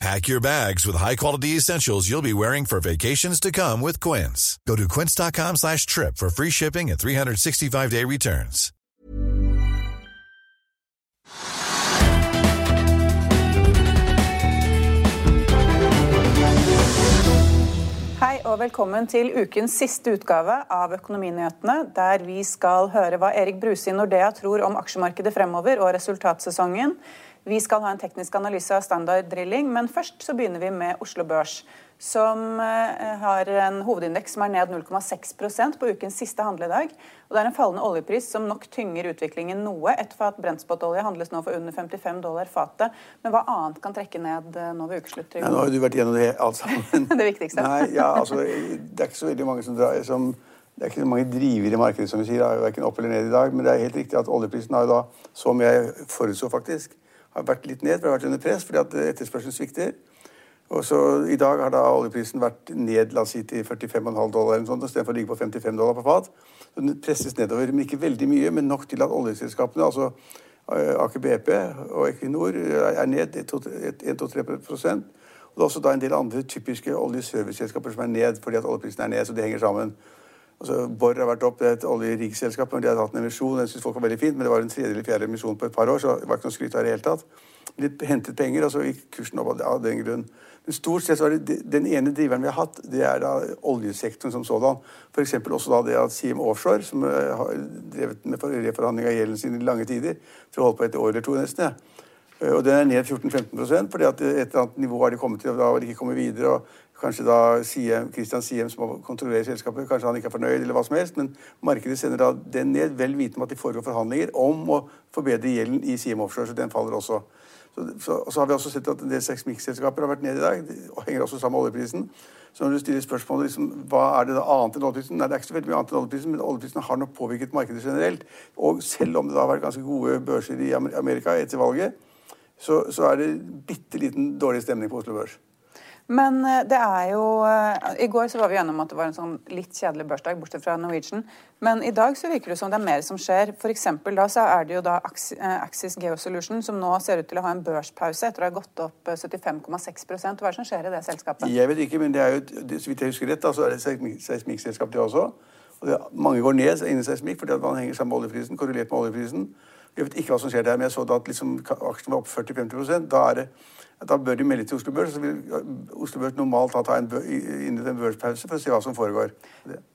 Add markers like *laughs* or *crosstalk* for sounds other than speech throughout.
Pack your bags with high-quality essentials you'll be wearing for vacations to come with Quince. Go to quince.com slash trip for free shipping and 365-day returns. Hei og velkommen til ukens siste utgave av Økonominyhetene, der vi skal høre hva Erik Bruse i Nordea tror om aksjemarkedet fremover og resultatsesongen. Vi skal ha en teknisk analyse av standard drilling, men først så begynner vi med Oslo Børs, som eh, har en hovedindeks som er ned 0,6% på ukens siste handledag. Og det er en fallende oljepris som nok tynger utviklingen noe. etter at brentspotolje handles nå for under 55 dollar fatet. Men hva annet kan trekke ned eh, nå ved ukeslutt? Ja, nå har du vært gjennom det alt sammen. *laughs* det viktigste. Nei, ja, altså, det er ikke så veldig mange som drar som det er ikke så mange drivere i markedet som vi sier, verken opp eller ned i dag. Men det er helt riktig at oljeprisen har jo da, som jeg forutså faktisk, har vært litt ned, for det har vært under press fordi at etterspørselen svikter. Og så I dag har da oljeprisen vært ned la oss si, til 45,5 dollar eller noe sånt, istedenfor å ligge på 55 dollar på fat. Så Den presses nedover, men ikke veldig mye, men nok til at oljeselskapene, altså Aker BP og Equinor, er ned 1-2-3 Og det er også da en del andre typiske oljeserviceselskaper som er ned fordi at oljeprisen er ned, så det henger sammen. Altså, Borr har vært opp, det er et oljerikselskap, men de har hatt en emisjon. Den synes folk var veldig fint, men det var en tredje eller fjerde emisjon på et par år, så det var ikke noe skryt av det hele tatt. De hentet penger, og så gikk kursen opp av den grunn. Men stort sett så er det den ene driveren vi har hatt, det er da oljesektoren som sådan. F.eks. også da det at Siem Offshore, som har drevet med reforhandling av gjelden sin i lange tider, tror jeg holdt på et år eller to nesten, ja. Og den er ned 14-15 fordi at et eller annet nivå har de kommet til, og da har de ikke kommet videre. og Kanskje da Siem, Christian Siem, som kontrollerer selskapet, kanskje han ikke er fornøyd, eller hva som helst, men markedet sender da den ned, vel vitende om at de foregår forhandlinger om å forbedre gjelden i Siem Offshore, så den faller også. Så, så, og så har vi også sett at en del seismikkselskaper har vært nede i dag, og henger også sammen med oljeprisen. Så når du stiller spørsmålet liksom, hva er det da annet enn oljeprisen, nei, det er ikke så veldig mye annet enn oljeprisen, men oljeprisen har nok påvirket markedet generelt. Og selv om det da har vært ganske gode børser i Amerika etter valget, så, så er det bitte liten dårlig stemning på Oslo Børs. Men det er jo I går så var vi gjennom at det var en sånn litt kjedelig børsdag, bortsett fra Norwegian. Men i dag så virker det som det er mer som skjer. For da så er det jo da Axis Geosolution som nå ser ut til å ha en børspause etter å ha gått opp 75,6 Hva er det som skjer i det selskapet? Jeg vet ikke, men det er jo, så vidt jeg husker rett, da, så er det et seismikkselskap, det også. Og det, mange går ned innen seismikk fordi at man henger sammen med oljeprisen, korrelert med oljeprisen. Jeg vet ikke hva som skjer der, men jeg så da at liksom, aksjen var opp 40-50 Da er det da bør de melde til Oslo Børs. Så vil Oslo Børs normalt ta en inn en børspause for å se hva som foregår.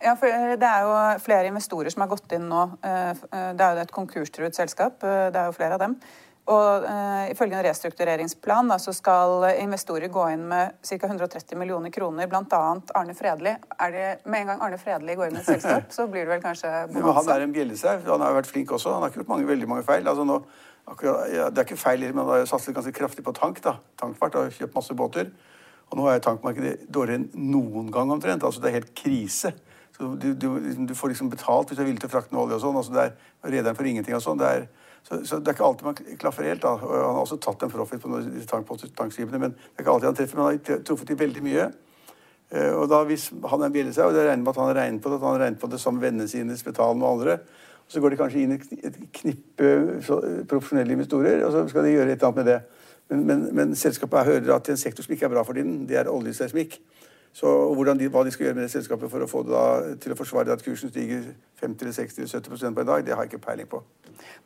Ja, for Det er jo flere investorer som har gått inn nå. Det er jo et konkurstruet selskap. Det er jo flere av dem. Og uh, Ifølge en restruktureringsplan da, så skal investorer gå inn med ca. 130 millioner kroner, bl.a. Arne Fredli. Er det, med en gang Arne Fredli går inn i et selskap, så blir det vel kanskje *laughs* bonanza? Han er en bjellesau. Han har vært flink også. Han har ikke gjort mange, veldig mange feil. Altså nå Akkurat, ja, det er ikke feil, men han har satset ganske kraftig på tank. da. Tankfart har kjøpt masse båter. Og nå er tankmarkedet dårligere enn noen gang omtrent. Altså Det er helt krise. Så du, du, du får liksom betalt hvis du er villig til å frakte noe olje og sånn. altså er Rederen får ingenting og sånn. Det er, så, så, det er ikke alltid man klaffer helt. da. Han har også tatt en profit på tankskipene, tank men det er ikke alltid han treffer. Men han har truffet dem veldig mye. Uh, og da hvis han er seg, og det regner med at han har regnet på det, at han regner på det som vennene sine, Spetalen og andre, så går de kanskje inn i et knippe profesjonelle investorer, og så skal de gjøre et eller annet med det. Men, men, men selskapet hører at en sektor som ikke er bra for tiden. det er oljeseismikk. Så de, Hva de skal gjøre med det selskapet for å få det da, til å forsvare at kursen stiger 50 60 70 på en dag, det har jeg ikke peiling på.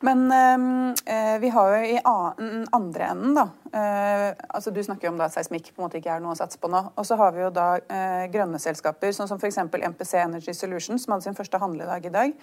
Men øh, vi har jo i andre enden, da øh, altså Du snakker jo om at seismikk på en måte ikke er noe å satse på nå. Og så har vi jo da øh, grønne selskaper, sånn som f.eks. MPC Energy Solutions, som hadde sin første handledag i dag.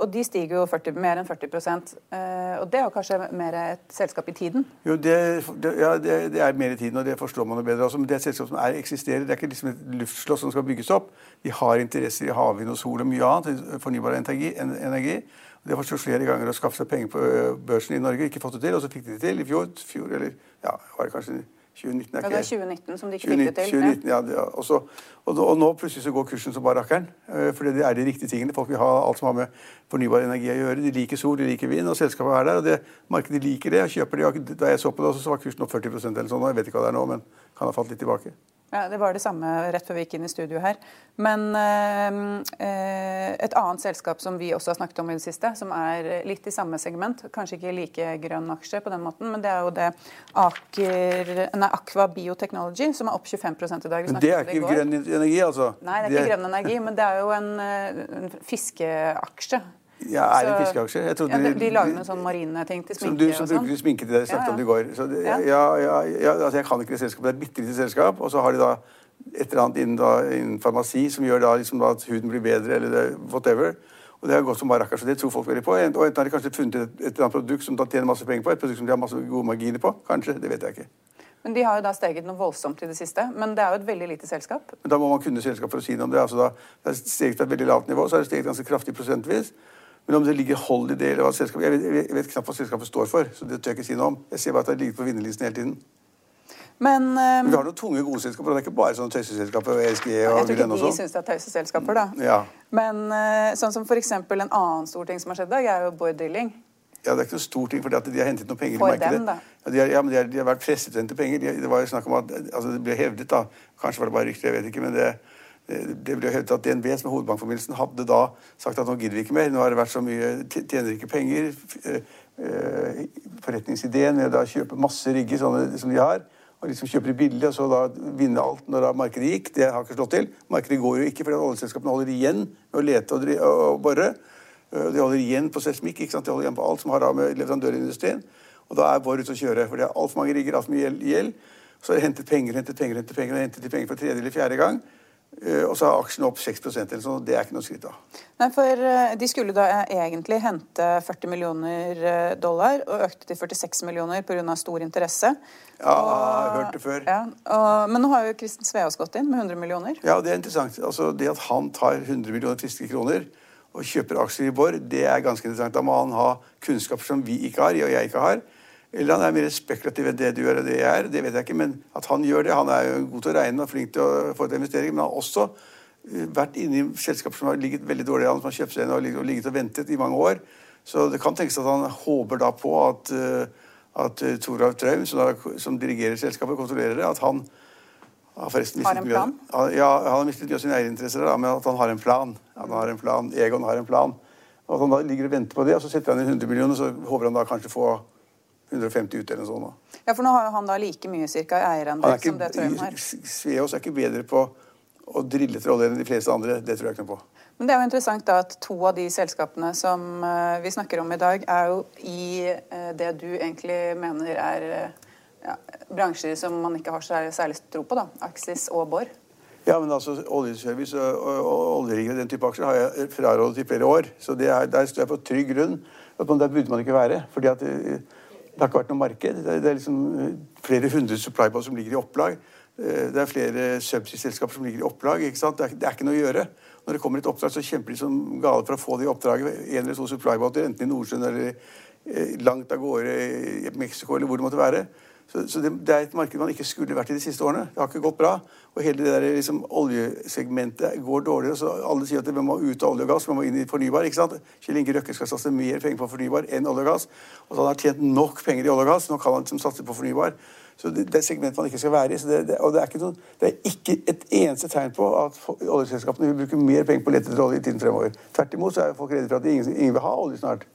Og de stiger jo 40, mer enn 40 eh, Og det er kanskje mer et selskap i tiden? Jo, det, det, ja, det, det er mer i tiden, og det forstår man jo bedre. Altså, Men det er et selskap som er, eksisterer. Det er ikke liksom et luftslott som skal bygges opp. De har interesser i havvind og sol og mye annet. Fornybar energi. energi. De har forsøkt flere ganger å skaffe seg penger på børsen i Norge. Ikke fått det til, og så fikk de det til i fjor. fjor eller ja, var det kanskje 2019 er ikke... Ja, det er 2019 som de ikke 2019, fikk det til. 2019, ja. ja og, så, og, og, nå plutselig så går kursen som bare rakkeren. Eh, for det er de riktige tingene. Folk vil ha alt som har med fornybar energi å gjøre. De liker sol, de liker vind, og selskapet er der. og det, Markedet liker det og kjøper det. Da jeg så på det, så var kursen opp 40% eller sånn. Jeg vet ikke hva det er nå, men kan ha falt litt tilbake. Ja, Det var det samme rett før vi gikk inn i studio her. Men eh, et annet selskap som vi også har snakket om i det siste, som er litt i samme segment, kanskje ikke like grønn aksje på den måten, men det er jo det Aker, nei, Aqua Biotechnology, som er opp 25% i dag. men det er ikke grønn energi, altså? Nei, det er ikke grønn energi, men det er jo en, eh, en fiskeaksje. Ja, er det en fiskeaksje? Ja, de, de, lager noen sånne marine ting til sminke. Som, du, som og sånn. bruker sminke til det jeg snakket ja, ja. om i går. Så det, ja, ja, altså jeg kan ikke det selskapet. Det er et bitte lite selskap. Og så har de da et eller annet innen, da, innen farmasi som gjør da, liksom, da, at huden blir bedre, eller det, whatever. Og det har gått som bare så det tror folk veldig på. Og enten har de kanskje funnet et, et eller annet produkt som da tjener masse penger på, et produkt som de har masse gode marginer på. Kanskje, det vet jeg ikke. Men De har jo da steget noe voldsomt i det siste. Men det er jo et veldig lite selskap. Men Da må man kunne selskap for å si noe om det. Altså da, det er steget fra et veldig lavt nivå, så er det steget ganske kraftig prosentvis. Men om det ligger det, eller hva selskapet Jeg vet, jeg vet, knapt hva selskapet står for, så det tør jeg ikke si noe om. Jeg ser bare at det ligger på vinnerlisten hele tiden. Men, um, Men vi har noen tunge, gode selskaper. Det er ikke bare sånne tøyseselskaper. og ESG og Jeg tror ikke de syns det er tøyseselskaper, da. Ja. Men uh, sånn som f.eks. en annen stor ting som har skjedd i dag, er jo Bård Drilling. Ja, Det er ikke noe stor ting, for de har hentet noen penger for i markedet. Dem, da. Ja, de, har, ja, men de har, de har vært presset til å hente penger. De, det var jo snakk om at, altså det ble hevdet, da, kanskje var det bare rykter, jeg vet ikke, men det, det ble hevdet at DNB, som er hovedbankforbindelsen, hadde da sagt at nå gidder vi ikke mer. Nå har det vært så mye, tjener ikke penger. Eh, eh, forretningsideen med å kjøpe masse rigger sånne som de har, og liksom kjøper billig og så da vinne alt når da markedet gikk, det har ikke slått til. Markedet går jo ikke fordi oljeselskapene holder igjen med å lete og, og bore. Eh, de holder igjen på seismikk, de holder igjen på alt som har da med leverandørindustrien. Og da er Borr ute å kjøre, for det er altfor mange rigger, altfor mye gjeld. Så har de hentet penger, hentet penger, hentet penger, hentet penger for tredje eller fjerde gang. Eh, og så har aksjen opp 6 eller sånn. Det er ikke noe skritt av. Nei, for eh, De skulle da egentlig hente 40 millioner eh, dollar og økte til 46 millioner pga. stor interesse. Ja, og, jeg har hørt det før. Ja, og, men nå har jo Kristen Sveaas gått inn med 100 millioner. Ja, det er interessant. Altså, Det at han tar 100 millioner friske kroner og kjøper aksjer i Borr, det er ganske interessant. Da må han ha kunnskaper som vi ikke har, og jeg ikke har. Eller han er mer spekulativ enn det du gjør og det jeg er. Det vet jeg ikke, men at han gjør det Han er jo god til å regne og flink til å få til investeringer, men han har også eh, vært inne i selskaper som har ligget veldig dårlig an, som har kjøpt seg inn og ligget og ventet i mange år. Så det kan tenkes at han håper da på at, eh, at eh, Toralf Traum, som, som, dirigerer selskapet, kontrollerer det, at han har, forresten en plan? Mye, ja, han har mistet mye av sine eierinteresser, men at han har en plan. Han har en plan. Egon har en plan. Og at han da ligger og venter på det, og så setter han inn 100 millioner, så håper han da kanskje få 150 ut eller noe sånt. Ja, for nå har jo han da like mye cirka eierandel som det Trøim har. Sveaas er ikke bedre på å drille etter olje enn de fleste andre. Det tror jeg ikke noe på. Men det er jo interessant da at to av de selskapene som eh, vi snakker om i dag, er jo i eh, det du egentlig mener er eh, ja, bransjer som man ikke har særlig, særlig tro på, da. Axis og Borr. Ja, men altså oljeservice og, og, og oljeringer og den type aksjer har jeg frarådet i flere år. Så er, der står jeg på trygg grunn. Der burde man ikke være. fordi at det har ikke vært noe marked. Det er, liksom eh, flere hundre supplyboats som ligger i opplag. Eh, det er flere subsea-selskaper som ligger i opplag. ikke sant? Det er, det er, ikke noe å gjøre. Når det kommer et oppdrag, så kjemper de som gale for å få det i oppdraget. En eller to supply-båter, enten i Nordsjøen eller eh, langt av gårde i Mexico eller hvor det måtte være. Så, så det, det, er et marked man ikke skulle vært i de siste årene. Det har ikke gått bra. Og hele det der liksom, oljesegmentet går dårligere. Så alle sier at vi må ut av olje og gass, vi må inn i fornybar. ikke sant? Kjell Inge Røkke skal satse mer penger på fornybar enn olje og gass. Og så han har tjent nok penger i olje og gass. Nå kan han liksom satse på fornybar. Så det, det er segmentet man ikke skal være i. Det, det, og det er, noen, det er, ikke et eneste tegn på at oljeselskapene vil bruke mer penger på å lete etter olje i tiden fremover. Tvert imot så er folk redde for at ingen, ingen vil ha olje snart.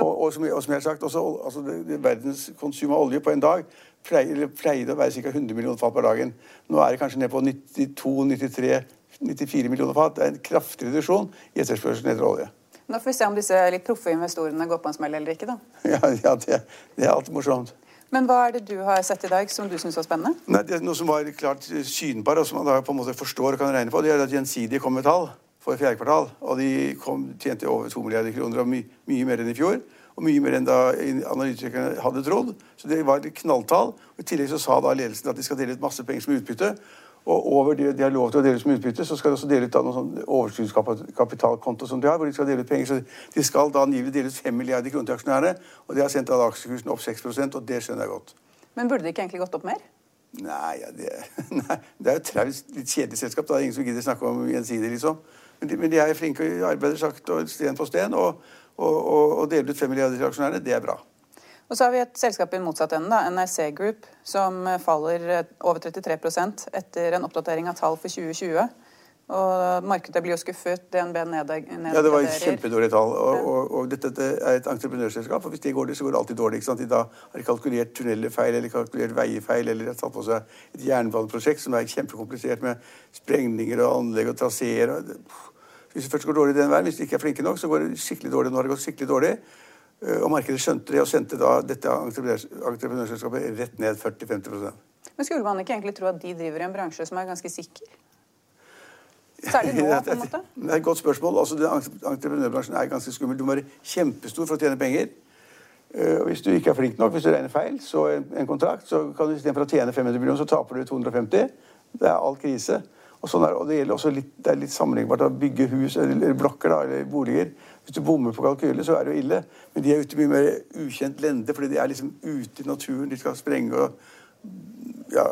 Og, og, som, og, som, jeg har sagt, også, altså, det, Verdens konsum av olje på en dag pleier, pleide å være ca. 100 millioner fat per dagen. Nå er det kanskje ned på 92-93-94 millioner fat. Det er en kraftig reduksjon i etterspørselen etter olje. Nå får vi se om disse litt proffe investorene går på en smell eller ikke. da. *laughs* Ja, ja det, det, er alltid morsomt. Men hva er det du har sett i dag som du syns var spennende? Nei, det er Noe som var klart synbar, og som man da på en måte forstår og kan regne på, det er at Gjensidige kom med tall for fjerde kvartal. Og de kom, tjente over 2 milliarder kroner, og my, mye mer enn i fjor. Og mye mer enn da analytikerne hadde trodd. Så det var et knalltall. Og I tillegg så sa da ledelsen at de skal dele ut masse penger som utbytte. Og over det de har lov til å dele ut som utbytte, så skal de også dele ut noen sånn overskuddskapitalkonto som de har, hvor de skal dele ut penger. Så de skal da angivelig dele ut 5 milliarder kroner til aksjonærene. Og det har sendt da aksjekursen opp 6% og det skjønner jeg godt. Men burde det ikke egentlig gått opp mer? Nei, ja, det, *laughs* nei, det er jo et traust, litt kjedelig selskap. Det er ingen som gidder snakke om gjensidig, liksom. Men de, men de, er flinke og arbeider sagt og sten på sten. Og, og, og, og deler ut 5 milliarder til aksjonærene, det er bra. Og så har vi et selskap i motsatt ende, da, NRC Group, som faller over 33% etter en oppdatering av tall for 2020. Og Markedet blir jo skuffet. DNB nedgraderer. Ja, det var kjempedårlige tall. Og, og, og, dette er et entreprenørselskap. og Hvis det går det, så går det alltid dårlig. ikke sant? De da har de kalkulert tunneler feil, eller kalkulert veier feil, eller har tatt på seg et jernbaneprosjekt som er kjempekomplisert med sprengninger og anlegg og traseer. Hvis det først går dårlig den veien, hvis de ikke er flinke nok, så går det skikkelig dårlig. Nå har det gått skikkelig dårlig. Eh, og markedet skjønte det og sendte da dette entreprenørselskapet rett ned 40-50% Men skulle man ikke egentlig tro at de driver i en bransje som er ganske sikker? *laughs* Særlig nå, på en måte? Det er et godt spørsmål. Altså, entreprenørbransjen er ganske skummel. Du må være kjempestor for å tjene penger. Eh, og hvis du ikke er flink nok, hvis du regner feil, så en kontrakt, så kan du istedenfor å tjene 500 millioner, så taper du 250. Det er all krise. Og, sånn er, og det gjelder også litt, det er litt sammenlignbart å bygge hus eller blokker da, eller boliger. Hvis du bommer på kalkyler, så er det jo ille. Men de er ute i mye mer ukjent lende, fordi de er liksom ute i naturen. De skal sprenge og ja,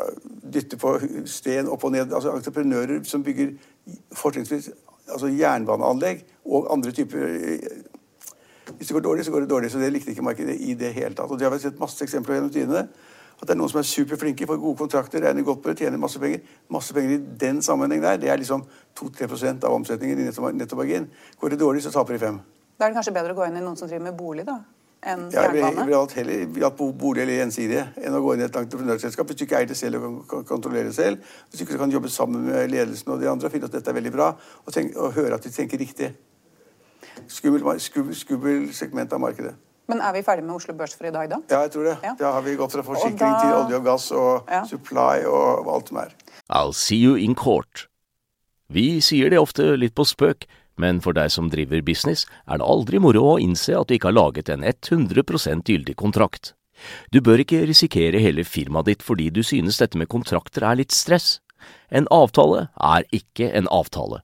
dytte på sten opp og ned. Altså entreprenører som bygger fortrinnsvis altså jernbaneanlegg og andre typer Hvis det går dårlig, så går det dårlig. Så det likte ikke markedet i det hele tatt. Og det har vi sett masse eksempler gjennom tidene. At det er noen som er superflinke, får gode kontrakter, regner godt på det, tjener masse penger. Masse penger i den sammenheng der, det er liksom 2-3% av omsetningen i nettomargin. Går det dårlig, så taper de fem. Da er det kanskje bedre å gå inn i noen som driver med bolig, da? Enn ja, jeg ville hatt heller hatt bolig eller gjensidige enn å gå inn i et entreprenørselskap. Hvis du ikke eier det selv og kan kontrollere det selv, hvis du ikke kan jobbe sammen med ledelsen og de andre og finne at dette er veldig bra, og, tenk, og høre at de tenker riktig. Skummel, skummel, skummel segment av markedet. Men er vi ferdig med Oslo Børs for i dag, da? Ja, jeg tror det. Ja. Da har vi gått fra forsikring da... til olje og gass og ja. supply og alt som er. I'll see you in court. Vi sier det ofte litt på spøk, men for deg som driver business, er det aldri moro å innse at du ikke har laget en 100% gyldig kontrakt. Du bør ikke risikere hele firmaet ditt fordi du synes dette med kontrakter er litt stress. En avtale er ikke en avtale.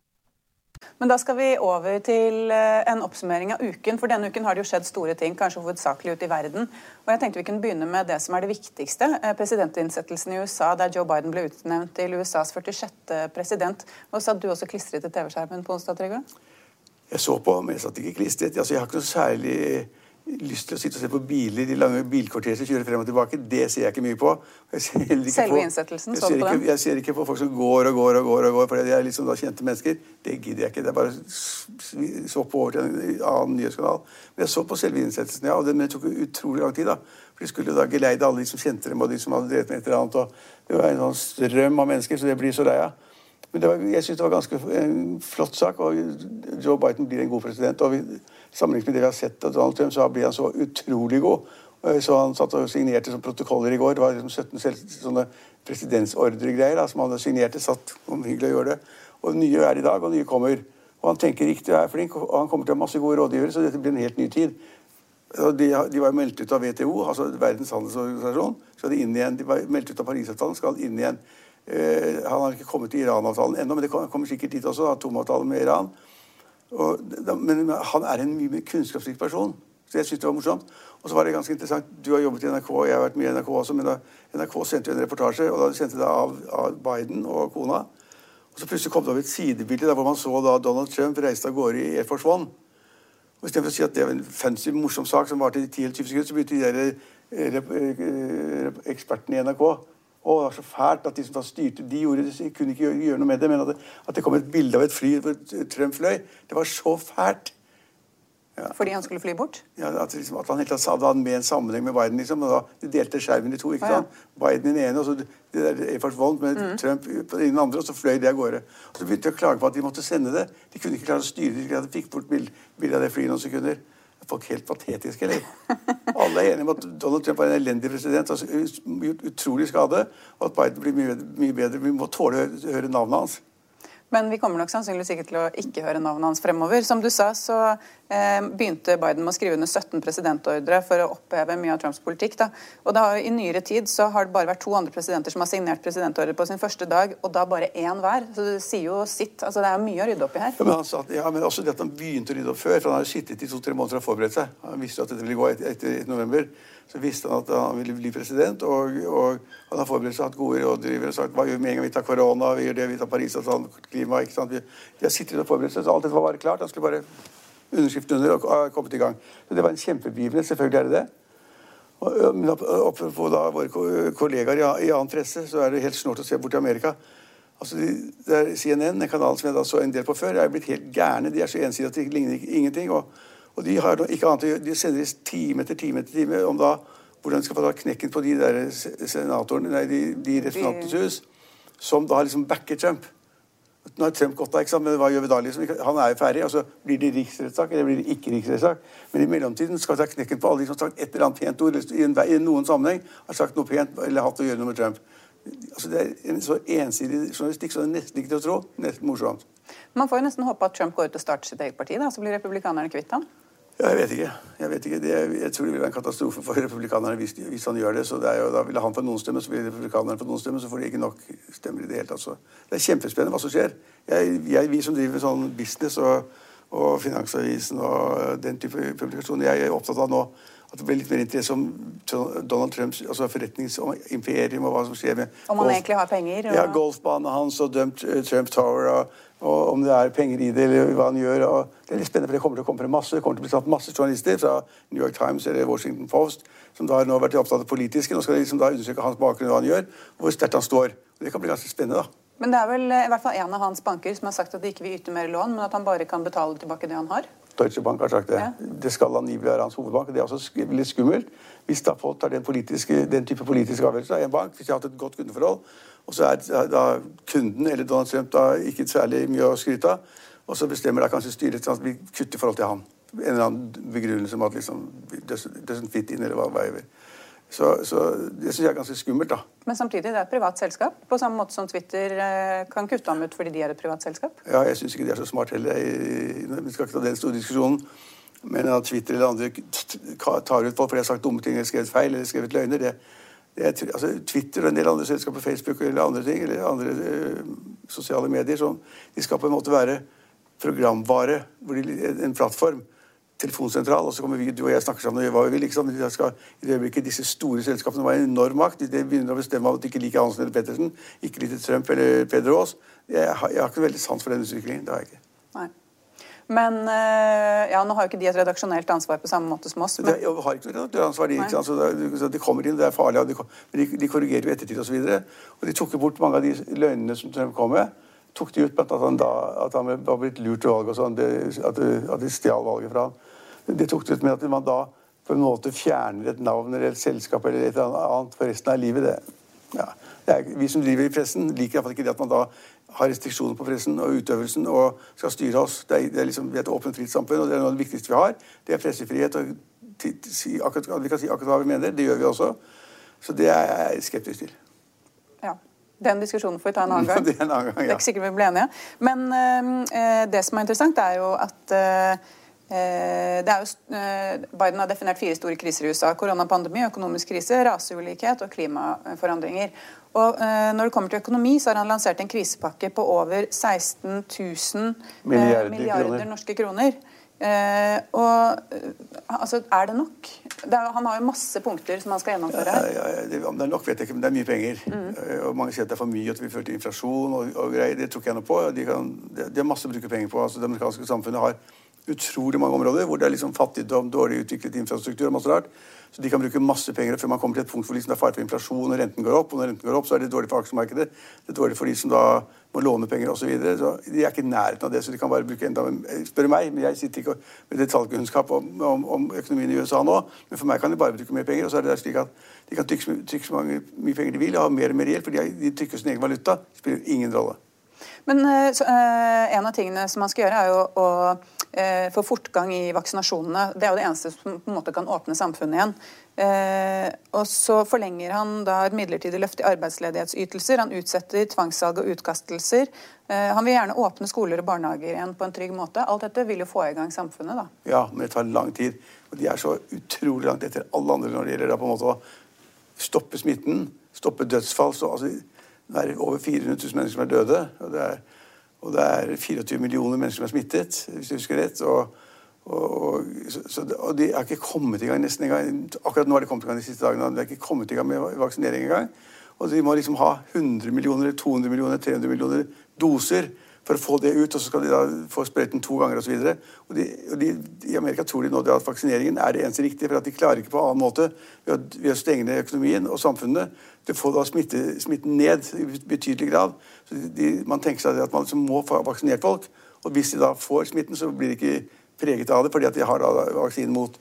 Men da skal vi over til eh, en oppsummering av uken. For denne uken har det jo skjedd store ting, kanskje hovedsakelig ute i verden. Og jeg tenkte vi kunne begynne med det som er det viktigste. Eh, Presidentinnsettelsen i USA, der Joe Biden ble utnevnt til USAs 46. president. Og satt du også klistret til TV-skjermen på onsdag, Trygve? Jeg så på, men jeg satt ikke klistret. Altså, jeg har ikke noe særlig lyst til å sitte og se på biler, de lange bilkvarterer som kjører frem og tilbake. Det ser jeg ikke mye på. Selve innsettelsen? Jeg ser, ikke, jeg ser ikke på folk som går og går og går, og går, for de er liksom da kjente mennesker. Det gidder jeg ikke. Det er bare så på over til en annen nyhetskanal. Men jeg så på selve innsettelsen, ja, og det, men det tok utrolig lang tid. da. For De skulle da geleide alle de som kjente dem, og de som hadde drevet med et eller annet. og Det var en sånn strøm av mennesker, så det blir så lei av. Men var, jeg syns det var ganske en flott sak, og Joe Biden blir en god president. og vi, Sammenlignet med det vi har sett av Donald Trump, så blir han så utrolig god. Så Han satt og signerte som protokoller i går. Det var liksom 17 selv, sånne presidensordregreier, som han signerte. satt om hyggelig å gjøre det. Og Nye er i dag, og nye kommer. Og Han tenker riktig og er flink, og han kommer til å ha masse gode rådgivere, så dette blir en helt ny tid. De, de var meldt ut av WTO, altså Verdens handelsorganisasjon. Skal de, inn igjen, de var meldt ut av Parisavtalen, skal inn igjen. Eh, han har ikke kommet til Iran-avtalen ennå, men det kommer sikkert dit også. Atomavtalen med Iran. Og, men han er en mye mer kunnskapsrik person. Så jeg synes det var morsomt. Og så var det ganske interessant. Du har jobbet i NRK, og jeg har vært mye i NRK også. Men da, NRK sendte jo en reportasje, og da sendte det av, av Biden og kona. Og så plutselig kom det opp et sidebilde der hvor man så da Donald Trump reiste av gårde i Air Force One. Og Istedenfor å si at det var en fancy, morsom sak som varte i 10-20 sekunder, så begynte de der eh, eh, ekspertene i NRK å, det var så fælt at de som styrte, de gjorde det, de kunne ikke gjøre, noe med det. Men at det, at det kom et bilde av et fly hvor Trump fløy, det var så fælt. Ja. Fordi han skulle fly bort? Ja, At, liksom, at han helt tatt hadde med en sammenheng med Biden. liksom, og da De delte skjermen i to. ikke sant? Ja, Biden i den ene, og så det der Air Force One med mm. Trump i den andre, og så fløy de av gårde. Og Så begynte de å klage på at de måtte sende det. De kunne ikke klare å styre det. De fikk bort bildet av det flyet noen sekunder. Er folk helt patetiske, eller? Alle er enige om at Donald Trump var en elendig president. altså Gjort utrolig skade. Og at Biden blir mye, mye bedre. Vi må tåle å høre navnet hans. Men vi kommer nok sannsynligvis ikke til å ikke høre navnet hans fremover. Som du sa, så eh, begynte Biden med å skrive under 17 presidentordre for å oppheve mye av Trumps politikk. Da. Og har, I nyere tid så har det bare vært to andre presidenter som har signert presidentordre på sin første dag, og da bare én hver. Så det sier jo sitt. Altså Det er mye å rydde opp i her. Ja, men, sa, ja, men også det at han begynte å rydde opp før. for Han har sittet i to-tre måneder og forberedt seg. Han visste at dette ville gå etter, etter november så visste han at han ville bli president. Og, og han har forberedt seg, hatt gode rådgivere og sagt hva gjør vi med en gang vi tar korona, vi gjør det, vi tar Parisavtalen, klima ikke sant? De har sittet og forberedt seg, så alt dette var bare klart. Han skulle bare underskrifte under og, og kommet i gang. Så Det var en kjempebegivenhet. Selvfølgelig er det det. Og, men apropos da våre kollegaer i, i annen presse, så er det helt snålt å se bort til Amerika. Altså, de, det er CNN, en kanal som jeg da så en del på før, er blitt helt gærne. De er så ensidige at det ligner ingenting. og og de har ikke annet de sender time etter time etter time om da hvordan de skal få ta knekken på de der senatorene, nei, de, de representantenes hus, som da har liksom backer Trump. Nå har Trump gått av, ikke sant? men hva gjør vi da? liksom? Han er jo ferdig. altså Blir det riksrettssak, eller blir det ikke riksrettssak? Men i mellomtiden skal vi ta knekken på alle de som har sagt et eller annet pent ord i, en, i noen sammenheng har sagt noe pent eller hatt å gjøre noe med Trump. Altså Det er en så ensidig journalistikk så det er nesten ikke til å tro. Nesten morsomt. Man får jo nesten håpe at Trump går ut og starter sitt eget parti, da, så blir republikanerne kvitt ham. Jeg vet ikke. Jeg, vet ikke. Det, jeg tror det vil være en katastrofe for republikanerne hvis, hvis han gjør det. så det jo, Da vil han få noen stemmer, så vil republikanerne få noen stemmer, så får de ikke nok stemmer i det hele tatt. Så det er kjempespennende hva som skjer. Jeg, jeg, vi som driver sånn business og, og Finansavisen og den type publikasjoner, jeg er opptatt av nå at det blir litt mer interesse om Donald Trumps altså forretningsimperium og hva som skjer med Om han egentlig har penger? Og... Ja, golfbanen hans og dømt uh, Trump Tower. Og, og, om det er penger i det, eller hva han gjør. Det er litt spennende, for det kommer til å komme masse. Det kommer til å bli tatt masse journalister fra New York Times eller Washington Post som da har nå vært opptatt av politiske. Nå skal de liksom da undersøke hans bakgrunn og hva han gjør, og hvor sterkt han står. Og det kan bli ganske spennende. da. Men det er vel eh, i hvert fall en av hans banker som har sagt at de ikke vil yte mer lån, men at han bare kan betale tilbake det han har? Deutsche Bank har sagt det. Ja. Det skal angivelig være hans hovedbank. Det er også litt skummelt hvis da folk tar den, den type politiske avgjørelser i en bank. Hvis de har hatt et godt kundeforhold, og så er da kunden eller Donald Trump da ikke særlig mye å skryte av, og så bestemmer da kanskje styret at vi kutter i forhold til han. En eller annen begrunnelse om at liksom doesn't fit in, eller hva det er. Så, så det syns jeg er ganske skummelt. da. Men samtidig, det er et privat selskap, på samme måte som Twitter eh, kan kutte ham ut fordi de er et privat selskap? Ja, jeg syns ikke de er så smart heller. Vi skal ikke ta den store diskusjonen. Men at Twitter eller andre tar ut folk fordi de har sagt dumme ting eller skrevet feil eller skrevet løgner, det, det er, altså, Twitter og en del andre selskaper, Facebook eller andre ting, eller andre uh, sosiale medier, som, de skal på en måte være programvare, en plattform telefonsentral, og så kommer vi, du og jeg snakker sammen og hva vi vil. Liksom. Skal, I det øyeblikket disse store selskapene var en enorm makt, de begynner å bestemme at de ikke liker Hansen eller Pettersen, ikke liker Trump eller Peder Aas. Jeg, jeg, har ikke veldig sans for den utviklingen. Det har jeg ikke. Nei. Men eh, ja, Nå har jo ikke de et redaksjonelt ansvar på samme måte som oss. Men... Det, har ikke noe redaksjonsansvar. De, altså, de kommer inn, det er farlig, de, de, de korrigerer jo ettertid osv. Og, så og de tok jo bort mange av de løgnene som Trump kom med. Tok de ut at han, da, at han var blitt lurt til valget, og sånn, at, de stjal valget fra han. Det tok det ut med at man da på en måte fjerner et navn eller et selskap eller et annet for resten av livet. Det, ja, er, vi som driver i pressen, liker iallfall ikke det at man da har restriksjoner på pressen og utøvelsen og skal styre oss. Det er, det er liksom, vi er et åpent, fritt samfunn, og det er noe av det viktigste vi har. Det er pressefrihet. og si akkurat, Vi kan si akkurat hva vi mener. Det gjør vi også. Så det er jeg skeptisk til. Ja. Den diskusjonen får vi ta en annen *laughs* gang. det er en annen gang, ja. Det er ikke sikkert vi blir enige. Men øh, det som er interessant, er jo at øh, jo, eh, Biden har definert fire store kriser i USA. Koronapandemi, økonomisk krise, raseulikhet og klimaforandringer. Og uh, Når det kommer til økonomi, så har han lansert en krisepakke på over 16 000 milliarder, milliarder kroner. norske kroner. Uh, og altså, Er det nok? Det er, han har jo masse punkter som han skal gjennomføre. Ja, ja, ja, det, om det er nok, vet jeg ikke, men det er mye penger. Mm. Og Mange sier at det er for mye, at det vil føre til inflasjon og, og greier. Det tror ikke jeg noe på. De, kan, de, de har masse å bruke penger på. altså Det amerikanske samfunnet har utrolig mange områder hvor det er liksom fattigdom, dårlig utviklet infrastruktur og masse rart. Så de kan bruke masse penger før man kommer til et punkt hvor liksom det er fare for inflasjon og renten går opp. Og når renten går opp, så er det dårlig for aksjemarkedet. Det er dårlig for de som da må låne penger osv. Så, videre. så de er ikke i nærheten av det, så de kan bare bruke enda Spør meg, men jeg sitter ikke med detaljkunnskap om, om, om, økonomien i USA nå. Men for meg kan de bare bruke mer penger. Og så er det slik at de kan trykke, trykke så mange, mye penger de vil, og ha mer og mer gjeld, for de, de trykker sin egen valuta. Det spiller ingen rolle. Men så, øh, en av tingene som man skal gjøre, er jo å uh, få fortgang i vaksinasjonene. Det er jo det eneste som på en måte kan åpne samfunnet igjen. Uh, og så forlenger han da et midlertidig løft i arbeidsledighetsytelser. Han utsetter tvangssalg og utkastelser. han vil gjerne åpne skoler og barnehager igjen på en trygg måte. Alt dette vil jo få i gang samfunnet, da. Ja, men det tar lang tid. Og de er så utrolig langt etter alle andre når det gjelder da på en måte å stoppe smitten, stoppe dødsfall. Så, altså, det er over 400 000 mennesker som er døde. Og det er, og det er 24 millioner mennesker som er smittet, hvis jeg husker rett. Og, og, så, og, de har ikke kommet i gang nesten engang. Akkurat nå har de kommet i gang de siste dagene. De har ikke kommet i gang med vaksinering engang. Og de må liksom ha 100 millioner, 200 millioner, 300 millioner doser for å få det ut. Og så skal de da få sprøyten to ganger osv. I Amerika tror de nå at vaksineringen er det eneste riktige, for at de klarer ikke på annen måte ved å, ved å stenge ned økonomien og samfunnet til å få da smitte, smitten ned i betydelig grad. Så de, Man tenker seg at man liksom må få vaksinert folk. Og hvis de da får smitten, så blir de ikke preget av det fordi at de har da vaksinen mot.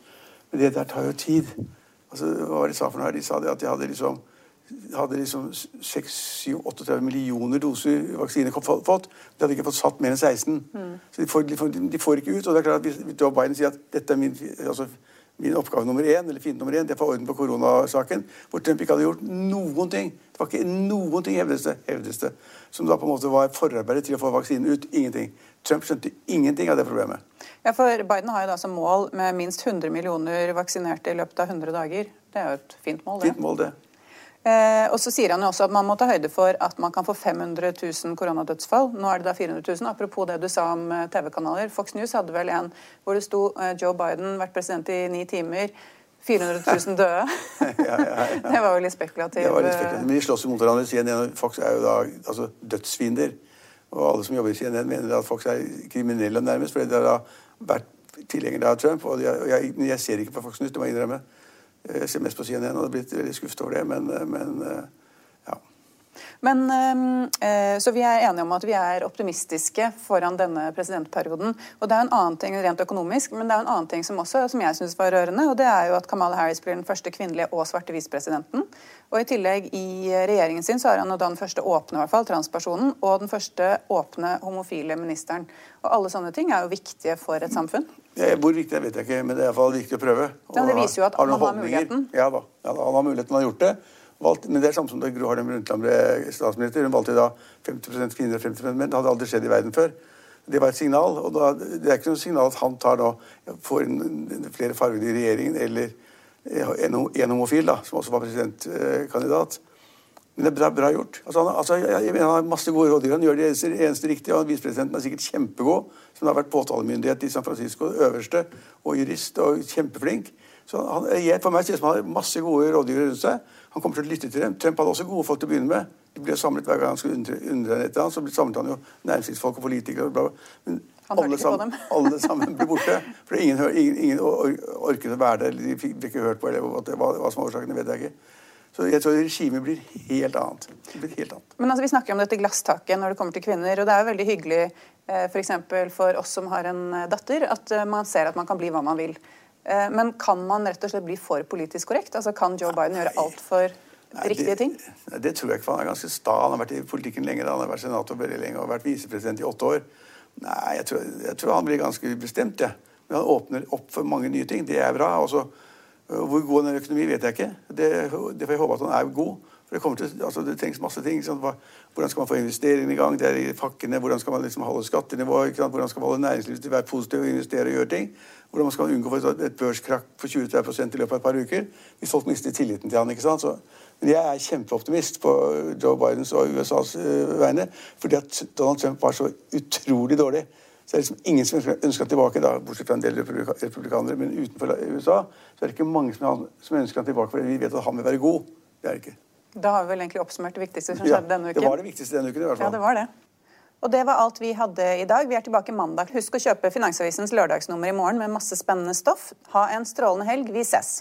Men det der tar jo tid. Altså, hva var det de sa for noe her? De sa det at de hadde liksom hadde liksom 6-38 millioner doser vaksine fått. De hadde ikke fått satt mer enn 16. Mm. Så de får, de, får, de får, ikke ut. Og det er klart at Hvis Joe Biden sier at dette er min, altså, min oppgave nummer én, eller fiende nummer én, det er å få orden på koronasaken, hvor Trump ikke hadde gjort noen ting Det var ikke noen ting, hevdes det, hevdes det som da på en måte var forarbeidet til å få vaksinen ut. Ingenting. Trump skjønte ingenting av det problemet. Ja, for Biden har jo da som mål med minst 100 millioner vaksinerte i løpet av 100 dager. Det er jo et fint mål, det. Fint mål, det. Eh, og så sier han jo også at man må ta høyde for at man kan få 500 000 koronadødsfall. Nå er det da 400 000. Apropos det du sa om eh, TV-kanaler. Fox News hadde vel en hvor det sto eh, Joe Biden vært president i ni timer. 400 000 døde. *laughs* ja, ja, ja. Det var jo litt spekulativt. Det var litt spekulativt. Men de slåss jo mot hverandre. CNN Fox er jo da altså, dødsfiender. Og alle som jobber i CNN, mener at Fox er kriminelle nærmest, fordi de har vært tilhengere av Trump. Og jeg, jeg, jeg ser ikke på Fox News, det må jeg innrømme. Jeg ser mest på CNN og har blitt veldig skuffet over det, men, men ja. Men, så vi er enige om at vi er optimistiske foran denne presidentperioden. Og det er en annen ting rent økonomisk, men det er en annen ting som også, som jeg syns var rørende. og Det er jo at Kamala Harris blir den første kvinnelige og svarte visepresidenten. Og i tillegg i regjeringen sin så har han da den første åpne i hvert fall, transpersonen og den første åpne homofile ministeren. Og alle sånne ting er jo viktige for et samfunn. Ja, hvor viktig det vet jeg ikke, men det er i hvert fall viktig å prøve. Ja, det viser jo at han har muligheten. Ja da, ja, da, han har muligheten, han har gjort det. Valgt, men det er samme som da Gro Harlem Brundtland ble statsminister. Hun valgte da 50 kvinner og 50 menn. Det hadde aldri skjedd i verden før. Det var et signal. og da, Det er ikke noe signal at han tar da, får inn flere farger i regjeringen, eller en, en homofil, da, som også var presidentkandidat. Men det er bra, bra gjort. Altså, han, altså, jeg mener, han har masse gode rådgivere. Han gjør det eneste, eneste riktige. og Visepresidenten er sikkert kjempegod, som har vært påtalemyndighet i San Francisco, øverste, og jurist og kjempeflink. Så han, jeg, For meg ser det ut som han har masse gode rådgivere rundt seg. Han kommer til å lytte til dem. Trump hadde også gode folk til å begynne med. De ble samlet hver gang han skulle undre, et eller annet. Så samlet han jo næringslivsfolk og politikere. Og bla, bla. Men alle sammen, *laughs* alle sammen ble borte. For ingen, ingen, ingen orket å være der. De fikk ikke hørt på eller hva, hva som var årsaken. Vet jeg ikke. Så jeg tror regimet blir helt annet. Blir helt annet. Men altså, Vi snakker om dette glasstaket når det kommer til kvinner. og Det er jo veldig hyggelig f.eks. for, eksempel for oss som har en datter, at man ser at man kan bli hva man vil. Men kan man rett og slett bli for politisk korrekt? Altså Kan Joe Biden gjøre alt for riktige ting? Det, det tror jeg ikke. Han er ganske sta. Han har vært i politikken lenge. Han har vært senator veldig lenge og vært visepresident i åtte år. Nei, jeg tror, jeg tror han blir ganske bestemt, jeg. Ja. Men han åpner opp for mange nye ting. Det er bra. Også, hvor god han er i økonomi, vet jeg ikke. Det, det får jeg håpe at han er god. For det, til, altså det trengs masse ting. Hva, hvordan skal man få investeringene i gang? Det er i pakkene. Hvordan skal man liksom holde skattenivået? Hvordan skal man holde næringslivet til å være positiv og investere og gjøre ting? Hvordan skal man unngå et børskrakk på 20-30 i løpet av et par uker? Hvis folk mister tilliten til han, ikke sant? Så, men jeg er kjempeoptimist på Joe Bidens og USAs uh, eh, vegne. Fordi at Donald Trump var så utrolig dårlig. Så det er liksom ingen som ønsker han tilbake, da, bortsett fra en del republikanere. Men utenfor USA så er det ikke mange som, ønsker han tilbake, fordi vi vet at han vil være god. Det er det ikke. Da har vi vel egentlig oppsummert det viktigste som skjedde denne uken. Det var det viktigste denne uken i hvert fall. Ja, det var det. Og det var alt vi hadde i dag. Vi er tilbake mandag. Husk å kjøpe Finansavisens lørdagsnummer i morgen med masse spennende stoff. Ha en strålende helg. Vi ses.